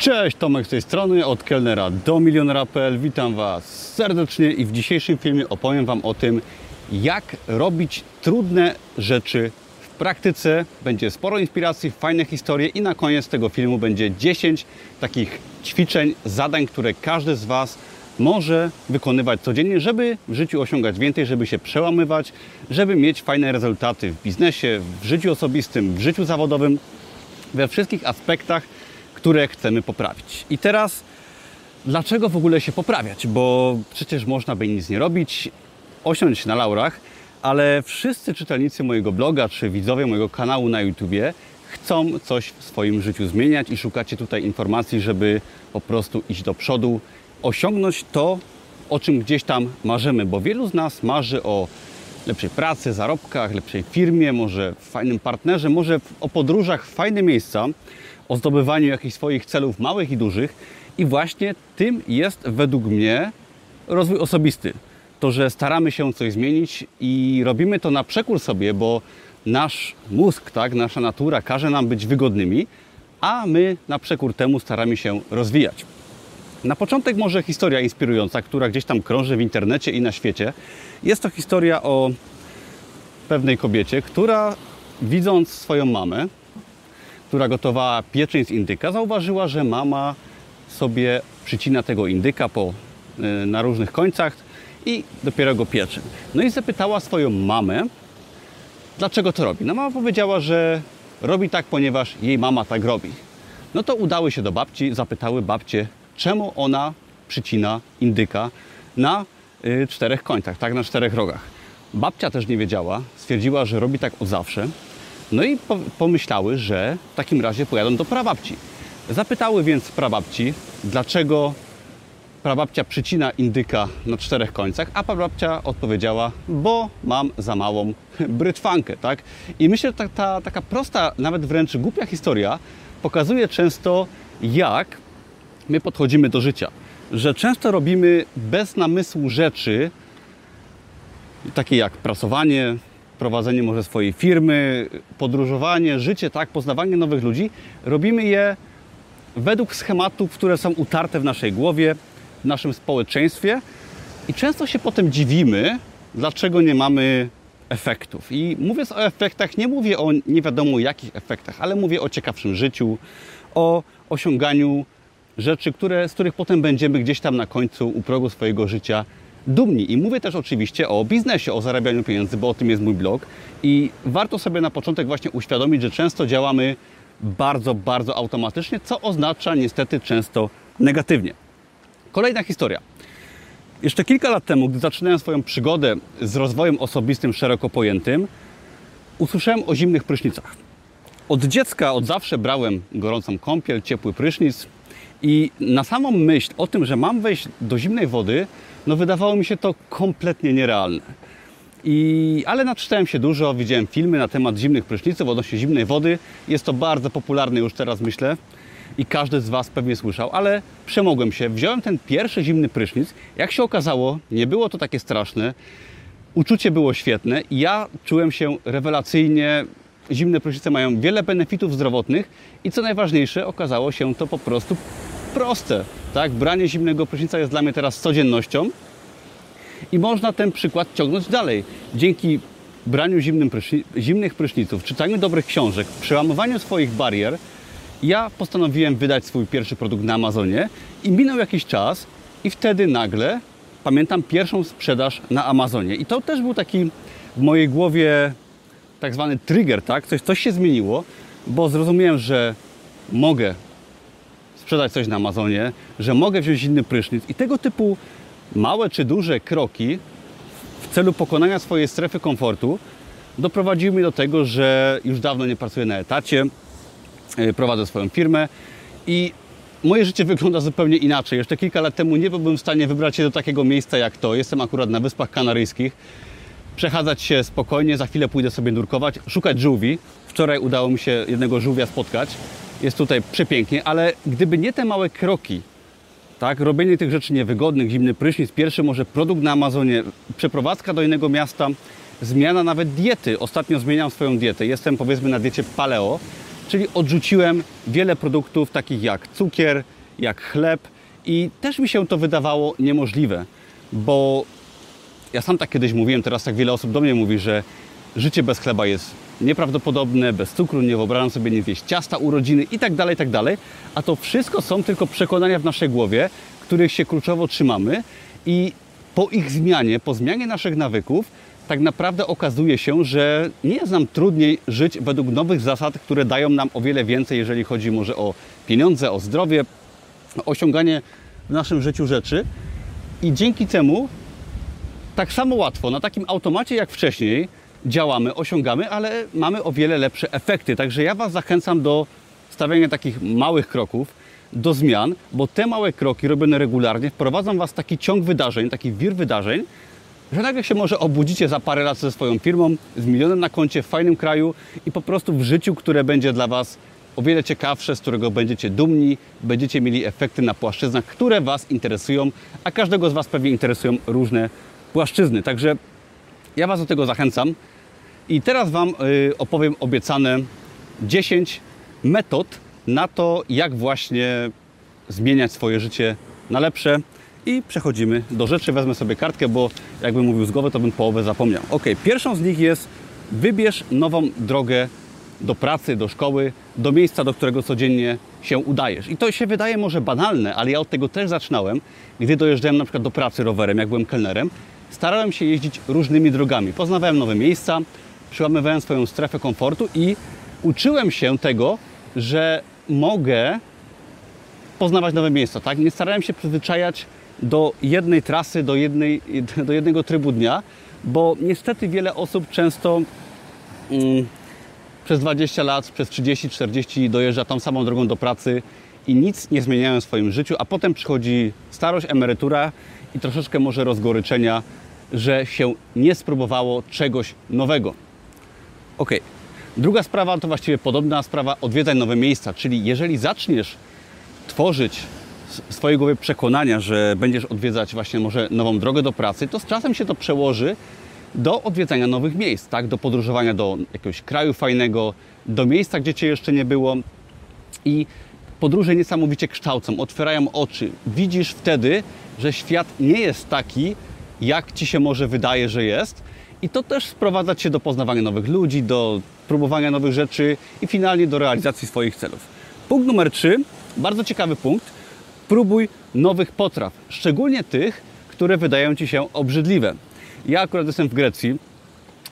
Cześć, Tomek z tej strony, od kelnera do milionera.pl. Witam Was serdecznie i w dzisiejszym filmie opowiem Wam o tym, jak robić trudne rzeczy w praktyce. Będzie sporo inspiracji, fajne historie i na koniec tego filmu będzie 10 takich ćwiczeń, zadań, które każdy z Was może wykonywać codziennie, żeby w życiu osiągać więcej, żeby się przełamywać, żeby mieć fajne rezultaty w biznesie, w życiu osobistym, w życiu zawodowym, we wszystkich aspektach, które chcemy poprawić. I teraz, dlaczego w ogóle się poprawiać? Bo przecież można by nic nie robić, osiąść na laurach, ale wszyscy czytelnicy mojego bloga czy widzowie mojego kanału na YouTubie chcą coś w swoim życiu zmieniać i szukacie tutaj informacji, żeby po prostu iść do przodu, osiągnąć to, o czym gdzieś tam marzymy, bo wielu z nas marzy o lepszej pracy, zarobkach, lepszej firmie, może fajnym partnerze, może o podróżach w fajne miejsca, o zdobywaniu jakichś swoich celów małych i dużych. I właśnie tym jest według mnie rozwój osobisty. To, że staramy się coś zmienić i robimy to na przekór sobie, bo nasz mózg, tak, nasza natura każe nam być wygodnymi, a my na przekór temu staramy się rozwijać. Na początek może historia inspirująca, która gdzieś tam krąży w internecie i na świecie. Jest to historia o pewnej kobiecie, która widząc swoją mamę, która gotowała pieczeń z indyka, zauważyła, że mama sobie przycina tego indyka po, y, na różnych końcach i dopiero go piecze. No i zapytała swoją mamę, dlaczego to robi. No mama powiedziała, że robi tak, ponieważ jej mama tak robi. No to udały się do babci, zapytały babcię, czemu ona przycina indyka na y, czterech końcach, tak, na czterech rogach. Babcia też nie wiedziała, stwierdziła, że robi tak od zawsze. No i po, pomyślały, że w takim razie pojadą do prababci. Zapytały więc prababci, dlaczego prababcia przycina indyka na czterech końcach, a prababcia odpowiedziała, bo mam za małą brytwankę, tak? I myślę, że ta, ta taka prosta, nawet wręcz głupia historia pokazuje często, jak my podchodzimy do życia. Że często robimy bez namysłu rzeczy, takie jak prasowanie, prowadzenie może swojej firmy, podróżowanie, życie, tak, poznawanie nowych ludzi, robimy je według schematów, które są utarte w naszej głowie, w naszym społeczeństwie i często się potem dziwimy, dlaczego nie mamy efektów. I mówiąc o efektach, nie mówię o nie wiadomo jakich efektach, ale mówię o ciekawszym życiu, o osiąganiu rzeczy, które, z których potem będziemy gdzieś tam na końcu u progu swojego życia dumni. I mówię też oczywiście o biznesie, o zarabianiu pieniędzy, bo o tym jest mój blog. I warto sobie na początek właśnie uświadomić, że często działamy bardzo, bardzo automatycznie, co oznacza niestety często negatywnie. Kolejna historia. Jeszcze kilka lat temu, gdy zaczynałem swoją przygodę z rozwojem osobistym szeroko pojętym, usłyszałem o zimnych prysznicach. Od dziecka, od zawsze brałem gorącą kąpiel, ciepły prysznic i na samą myśl o tym, że mam wejść do zimnej wody, no wydawało mi się to kompletnie nierealne. I, ale naczytałem się dużo, widziałem filmy na temat zimnych pryszniców, odnośnie zimnej wody. Jest to bardzo popularne już teraz, myślę. I każdy z Was pewnie słyszał, ale przemogłem się. Wziąłem ten pierwszy zimny prysznic. Jak się okazało, nie było to takie straszne. Uczucie było świetne i ja czułem się rewelacyjnie. Zimne prysznice mają wiele benefitów zdrowotnych i co najważniejsze, okazało się to po prostu proste. Tak? Branie zimnego prysznica jest dla mnie teraz codziennością i można ten przykład ciągnąć dalej. Dzięki braniu prysznic, zimnych pryszniców, czytaniu dobrych książek, przełamywaniu swoich barier, ja postanowiłem wydać swój pierwszy produkt na Amazonie i minął jakiś czas i wtedy nagle pamiętam pierwszą sprzedaż na Amazonie. I to też był taki w mojej głowie tak zwany trigger, tak? Coś, coś się zmieniło, bo zrozumiałem, że mogę sprzedać coś na Amazonie, że mogę wziąć inny prysznic i tego typu małe czy duże kroki w celu pokonania swojej strefy komfortu doprowadziły mnie do tego, że już dawno nie pracuję na etacie, yy, prowadzę swoją firmę i moje życie wygląda zupełnie inaczej. Jeszcze kilka lat temu nie byłbym w stanie wybrać się do takiego miejsca jak to. Jestem akurat na Wyspach Kanaryjskich. Przechadzać się spokojnie, za chwilę pójdę sobie nurkować, szukać żółwi. Wczoraj udało mi się jednego żółwia spotkać. Jest tutaj przepięknie, ale gdyby nie te małe kroki, tak, robienie tych rzeczy niewygodnych, zimny prysznic, pierwszy może produkt na Amazonie, przeprowadzka do innego miasta, zmiana nawet diety. Ostatnio zmieniam swoją dietę. Jestem powiedzmy na diecie paleo, Czyli odrzuciłem wiele produktów takich jak cukier, jak chleb i też mi się to wydawało niemożliwe, bo ja sam tak kiedyś mówiłem, teraz tak wiele osób do mnie mówi, że życie bez chleba jest nieprawdopodobne, bez cukru, nie wyobrażam sobie nie zjeść ciasta, urodziny i tak dalej, tak dalej. A to wszystko są tylko przekonania w naszej głowie, których się kluczowo trzymamy i po ich zmianie, po zmianie naszych nawyków, tak naprawdę okazuje się, że nie jest nam trudniej żyć według nowych zasad, które dają nam o wiele więcej, jeżeli chodzi może o pieniądze, o zdrowie, o osiąganie w naszym życiu rzeczy. I dzięki temu tak samo łatwo, na takim automacie jak wcześniej działamy, osiągamy, ale mamy o wiele lepsze efekty. Także ja Was zachęcam do stawiania takich małych kroków, do zmian, bo te małe kroki robione regularnie wprowadzą Was w taki ciąg wydarzeń, taki wir wydarzeń, że nagle się może obudzicie za parę lat ze swoją firmą, z milionem na koncie, w fajnym kraju i po prostu w życiu, które będzie dla Was o wiele ciekawsze, z którego będziecie dumni, będziecie mieli efekty na płaszczyznach, które Was interesują, a każdego z Was pewnie interesują różne płaszczyzny. Także ja Was do tego zachęcam. I teraz Wam y, opowiem obiecane 10 metod na to, jak właśnie zmieniać swoje życie na lepsze. I przechodzimy do rzeczy. Wezmę sobie kartkę, bo jakbym mówił z głowy, to bym połowę zapomniał. Ok, pierwszą z nich jest wybierz nową drogę do pracy, do szkoły, do miejsca, do którego codziennie się udajesz. I to się wydaje może banalne, ale ja od tego też zaczynałem, gdy dojeżdżałem na przykład do pracy rowerem, jak byłem kelnerem. Starałem się jeździć różnymi drogami. Poznawałem nowe miejsca, przełamywałem swoją strefę komfortu i uczyłem się tego, że mogę poznawać nowe miejsca. Tak? Nie starałem się przyzwyczajać do jednej trasy, do, jednej, do jednego trybu dnia, bo niestety wiele osób często mm, przez 20 lat, przez 30-40 dojeżdża tą samą drogą do pracy i nic nie zmieniają w swoim życiu, a potem przychodzi starość, emerytura i troszeczkę może rozgoryczenia, że się nie spróbowało czegoś nowego. Ok. Druga sprawa to właściwie podobna sprawa odwiedzać nowe miejsca, czyli jeżeli zaczniesz tworzyć w swojej głowie przekonania, że będziesz odwiedzać właśnie może nową drogę do pracy, to z czasem się to przełoży do odwiedzania nowych miejsc, tak? do podróżowania do jakiegoś kraju fajnego, do miejsca, gdzie Cię jeszcze nie było. I podróże niesamowicie kształcą, otwierają oczy. Widzisz wtedy, że świat nie jest taki, jak Ci się może wydaje, że jest. I to też sprowadza Cię do poznawania nowych ludzi, do próbowania nowych rzeczy i finalnie do realizacji swoich celów. Punkt numer 3, bardzo ciekawy punkt. Próbuj nowych potraw, szczególnie tych, które wydają Ci się obrzydliwe. Ja akurat jestem w Grecji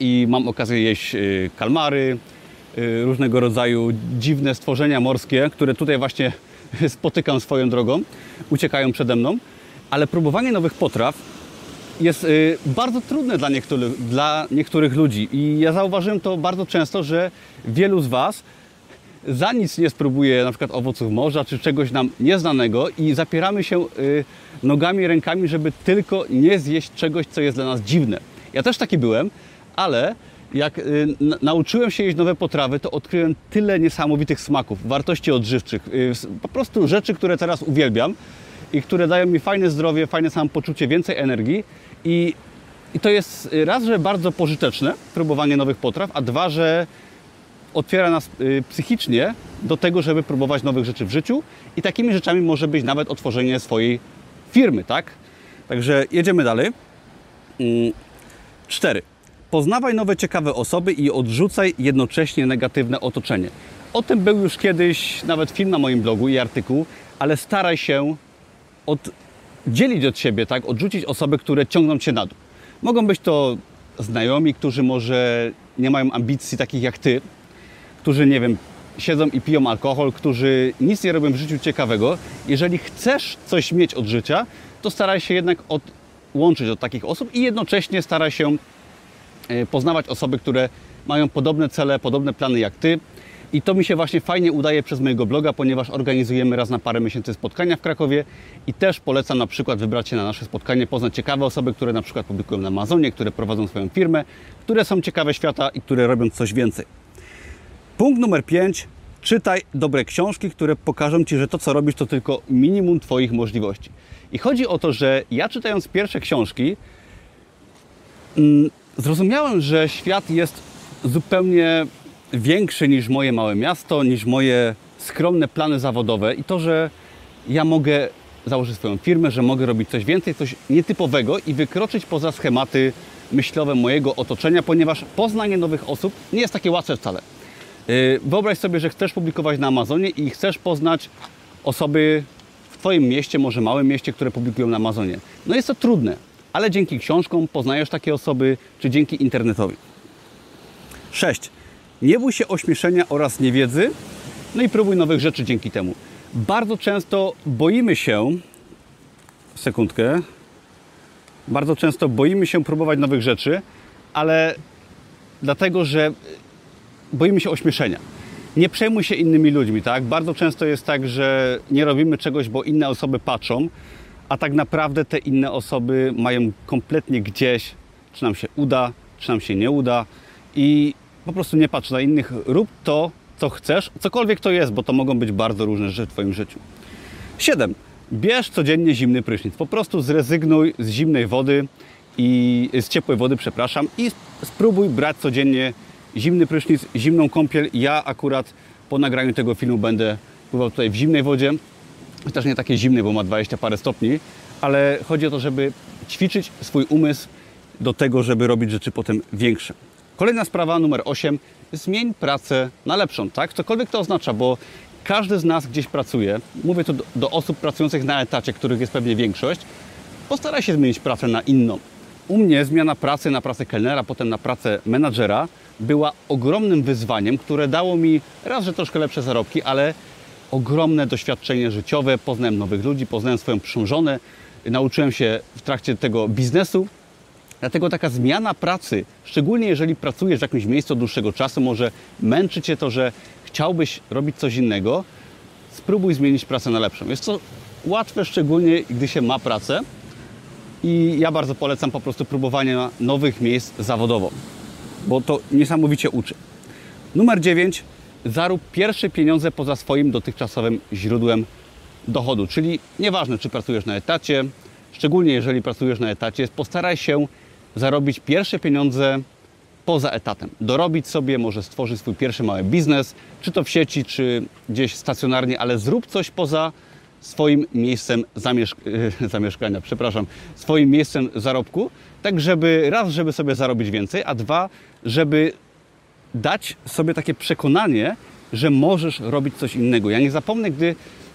i mam okazję jeść y, kalmary, y, różnego rodzaju dziwne stworzenia morskie, które tutaj właśnie spotykam swoją drogą, uciekają przede mną, ale próbowanie nowych potraw jest y, bardzo trudne dla niektórych, dla niektórych ludzi i ja zauważyłem to bardzo często, że wielu z Was za nic nie spróbuje na przykład owoców morza czy czegoś nam nieznanego i zapieramy się y, nogami rękami, żeby tylko nie zjeść czegoś, co jest dla nas dziwne. Ja też taki byłem, ale jak y, nauczyłem się jeść nowe potrawy, to odkryłem tyle niesamowitych smaków, wartości odżywczych, po prostu rzeczy, które teraz uwielbiam i które dają mi fajne zdrowie, fajne samopoczucie, więcej energii i, i to jest raz, że bardzo pożyteczne próbowanie nowych potraw, a dwa, że otwiera nas y, psychicznie do tego, żeby próbować nowych rzeczy w życiu i takimi rzeczami może być nawet otworzenie swojej firmy, tak? Także jedziemy dalej. Mm, cztery. Poznawaj nowe, ciekawe osoby i odrzucaj jednocześnie negatywne otoczenie. O tym był już kiedyś nawet film na moim blogu i artykuł, ale staraj się oddzielić od siebie, tak? Odrzucić osoby, które ciągną cię na dół. Mogą być to znajomi, którzy może nie mają ambicji takich jak ty, którzy, nie wiem, siedzą i piją alkohol, którzy nic nie robią w życiu ciekawego. Jeżeli chcesz coś mieć od życia, to staraj się jednak odłączyć od takich osób i jednocześnie staraj się e, poznawać osoby, które mają podobne cele, podobne plany jak ty. I to mi się właśnie fajnie udaje przez mojego bloga, ponieważ organizujemy raz na parę miesięcy spotkania w Krakowie i też polecam na przykład wybrać się na nasze spotkanie, poznać ciekawe osoby, które na przykład publikują na Amazonie, które prowadzą swoją firmę, które są ciekawe świata i które robią coś więcej. Punkt numer 5. Czytaj dobre książki, które pokażą Ci, że to, co robisz, to tylko minimum Twoich możliwości. I chodzi o to, że ja czytając pierwsze książki, mm, zrozumiałem, że świat jest zupełnie większy niż moje małe miasto, niż moje skromne plany zawodowe i to, że ja mogę założyć swoją firmę, że mogę robić coś więcej, coś nietypowego i wykroczyć poza schematy myślowe mojego otoczenia, ponieważ poznanie nowych osób nie jest takie łatwe wcale. Yy, Wyobraź sobie, że chcesz publikować na Amazonie i chcesz poznać osoby w Twoim mieście, może małym mieście, które publikują na Amazonie. No jest to trudne, ale dzięki książkom poznajesz takie osoby, czy dzięki internetowi. 6. Nie bój się ośmieszenia oraz niewiedzy, no i próbuj nowych rzeczy dzięki temu. Bardzo często boimy się, sekundkę, bardzo często boimy się próbować nowych rzeczy, ale dlatego, że boimy się ośmieszenia. Nie przejmuj się innymi ludźmi, tak? Bardzo często jest tak, że nie robimy czegoś, bo inne osoby patrzą, a tak naprawdę te inne osoby mają kompletnie gdzieś, czy nam się uda, czy nam się nie uda i po prostu nie patrz na innych, rób to, co chcesz, cokolwiek to jest, bo to mogą być bardzo różne rzeczy w Twoim życiu. 7. Bierz codziennie zimny prysznic. Po prostu zrezygnuj z zimnej wody i z ciepłej wody, przepraszam, i spróbuj brać codziennie zimny prysznic, zimną kąpiel. Ja akurat po nagraniu tego filmu będę pływał tutaj w zimnej wodzie. Też nie takiej zimnej, bo ma 20 parę stopni, ale chodzi o to, żeby ćwiczyć swój umysł do tego, żeby robić rzeczy potem większe. Kolejna sprawa, numer 8. Zmień pracę na lepszą, tak? Cokolwiek to oznacza, bo każdy z nas gdzieś pracuje. Mówię to do, do osób pracujących na etacie, których jest pewnie większość. Postaraj się zmienić pracę na inną. U mnie zmiana pracy na pracę kelnera, potem na pracę menadżera była ogromnym wyzwaniem, które dało mi raz, że troszkę lepsze zarobki, ale ogromne doświadczenie życiowe. Poznałem nowych ludzi, poznałem swoją przyszłą żonę, nauczyłem się w trakcie tego biznesu. Dlatego taka zmiana pracy, szczególnie jeżeli pracujesz w jakimś miejscu od dłuższego czasu, może męczy Cię to, że chciałbyś robić coś innego, spróbuj zmienić pracę na lepszą. Jest to łatwe, szczególnie gdy się ma pracę i ja bardzo polecam po prostu próbowanie nowych miejsc zawodowo, bo to niesamowicie uczy. Numer 9. Zarób pierwsze pieniądze poza swoim dotychczasowym źródłem dochodu, czyli nieważne, czy pracujesz na etacie, szczególnie jeżeli pracujesz na etacie, postaraj się zarobić pierwsze pieniądze poza etatem. Dorobić sobie, może stworzyć swój pierwszy mały biznes, czy to w sieci, czy gdzieś stacjonarnie, ale zrób coś poza swoim miejscem zamieszk zamieszkania, przepraszam, swoim miejscem zarobku, tak żeby raz, żeby sobie zarobić więcej, a dwa, żeby dać sobie takie przekonanie, że możesz robić coś innego. Ja nie zapomnę, gdy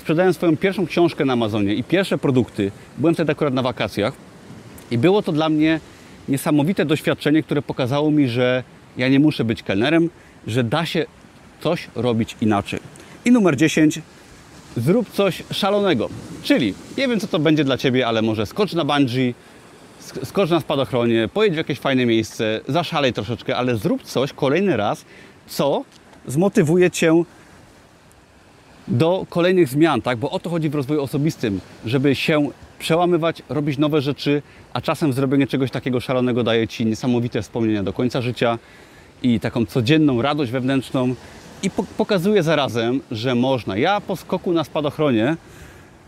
sprzedałem swoją pierwszą książkę na Amazonie i pierwsze produkty, byłem wtedy akurat na wakacjach i było to dla mnie niesamowite doświadczenie, które pokazało mi, że ja nie muszę być kelnerem, że da się coś robić inaczej. I numer 10. Zrób coś szalonego. Czyli, nie wiem co to będzie dla Ciebie, ale może skocz na bungee, skocz na spadochronie, pojedź w jakieś fajne miejsce, zaszalej troszeczkę, ale zrób coś kolejny raz, co zmotywuje Cię do kolejnych zmian, tak? Bo o to chodzi w rozwoju osobistym, żeby się przełamywać, robić nowe rzeczy, a czasem zrobienie czegoś takiego szalonego daje Ci niesamowite wspomnienia do końca życia i taką codzienną radość wewnętrzną i po pokazuje zarazem, że można. Ja po skoku na spadochronie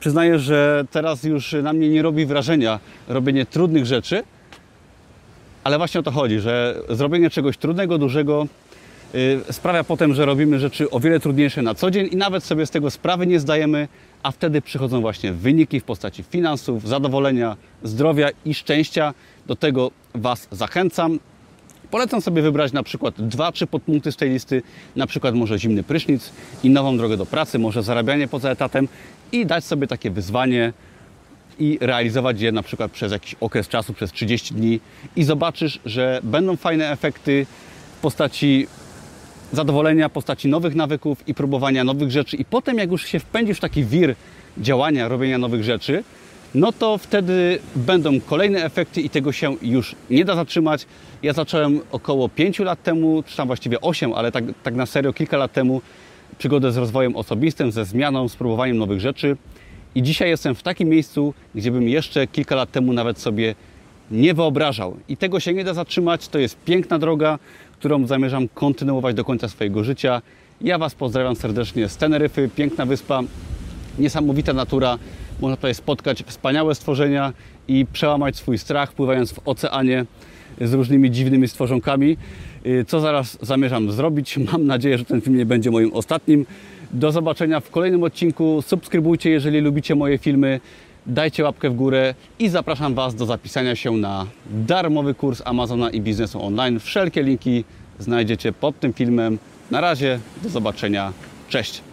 przyznaję, że teraz już na mnie nie robi wrażenia robienie trudnych rzeczy, ale właśnie o to chodzi, że zrobienie czegoś trudnego, dużego yy, sprawia potem, że robimy rzeczy o wiele trudniejsze na co dzień i nawet sobie z tego sprawy nie zdajemy, a wtedy przychodzą właśnie wyniki w postaci finansów, zadowolenia, zdrowia i szczęścia. Do tego Was zachęcam. Polecam sobie wybrać na przykład dwa, trzy podpunkty z tej listy, na przykład może zimny prysznic i nową drogę do pracy, może zarabianie poza etatem i dać sobie takie wyzwanie i realizować je na przykład przez jakiś okres czasu, przez 30 dni i zobaczysz, że będą fajne efekty w postaci zadowolenia, w postaci nowych nawyków i próbowania nowych rzeczy i potem jak już się wpędzisz w taki wir działania, robienia nowych rzeczy, no to wtedy będą kolejne efekty i tego się już nie da zatrzymać. Ja zacząłem około 5 lat temu, czy tam właściwie 8, ale tak, tak na serio kilka lat temu przygodę z rozwojem osobistym, ze zmianą, z próbowaniem nowych rzeczy. I dzisiaj jestem w takim miejscu, gdzie bym jeszcze kilka lat temu nawet sobie nie wyobrażał. I tego się nie da zatrzymać. To jest piękna droga, którą zamierzam kontynuować do końca swojego życia. Ja Was pozdrawiam serdecznie z Teneryfy, piękna wyspa, niesamowita natura. Można tutaj spotkać wspaniałe stworzenia i przełamać swój strach, pływając w oceanie z różnymi dziwnymi stworzonkami. y, co zaraz zamierzam zrobić. Mam nadzieję, że ten film nie będzie moim ostatnim. Do zobaczenia w kolejnym odcinku. Subskrybujcie, jeżeli lubicie moje filmy. Dajcie łapkę w górę i zapraszam Was do zapisania się na darmowy kurs Amazona i biznesu online. Wszelkie linki znajdziecie pod tym filmem. Na razie, do zobaczenia. Cześć!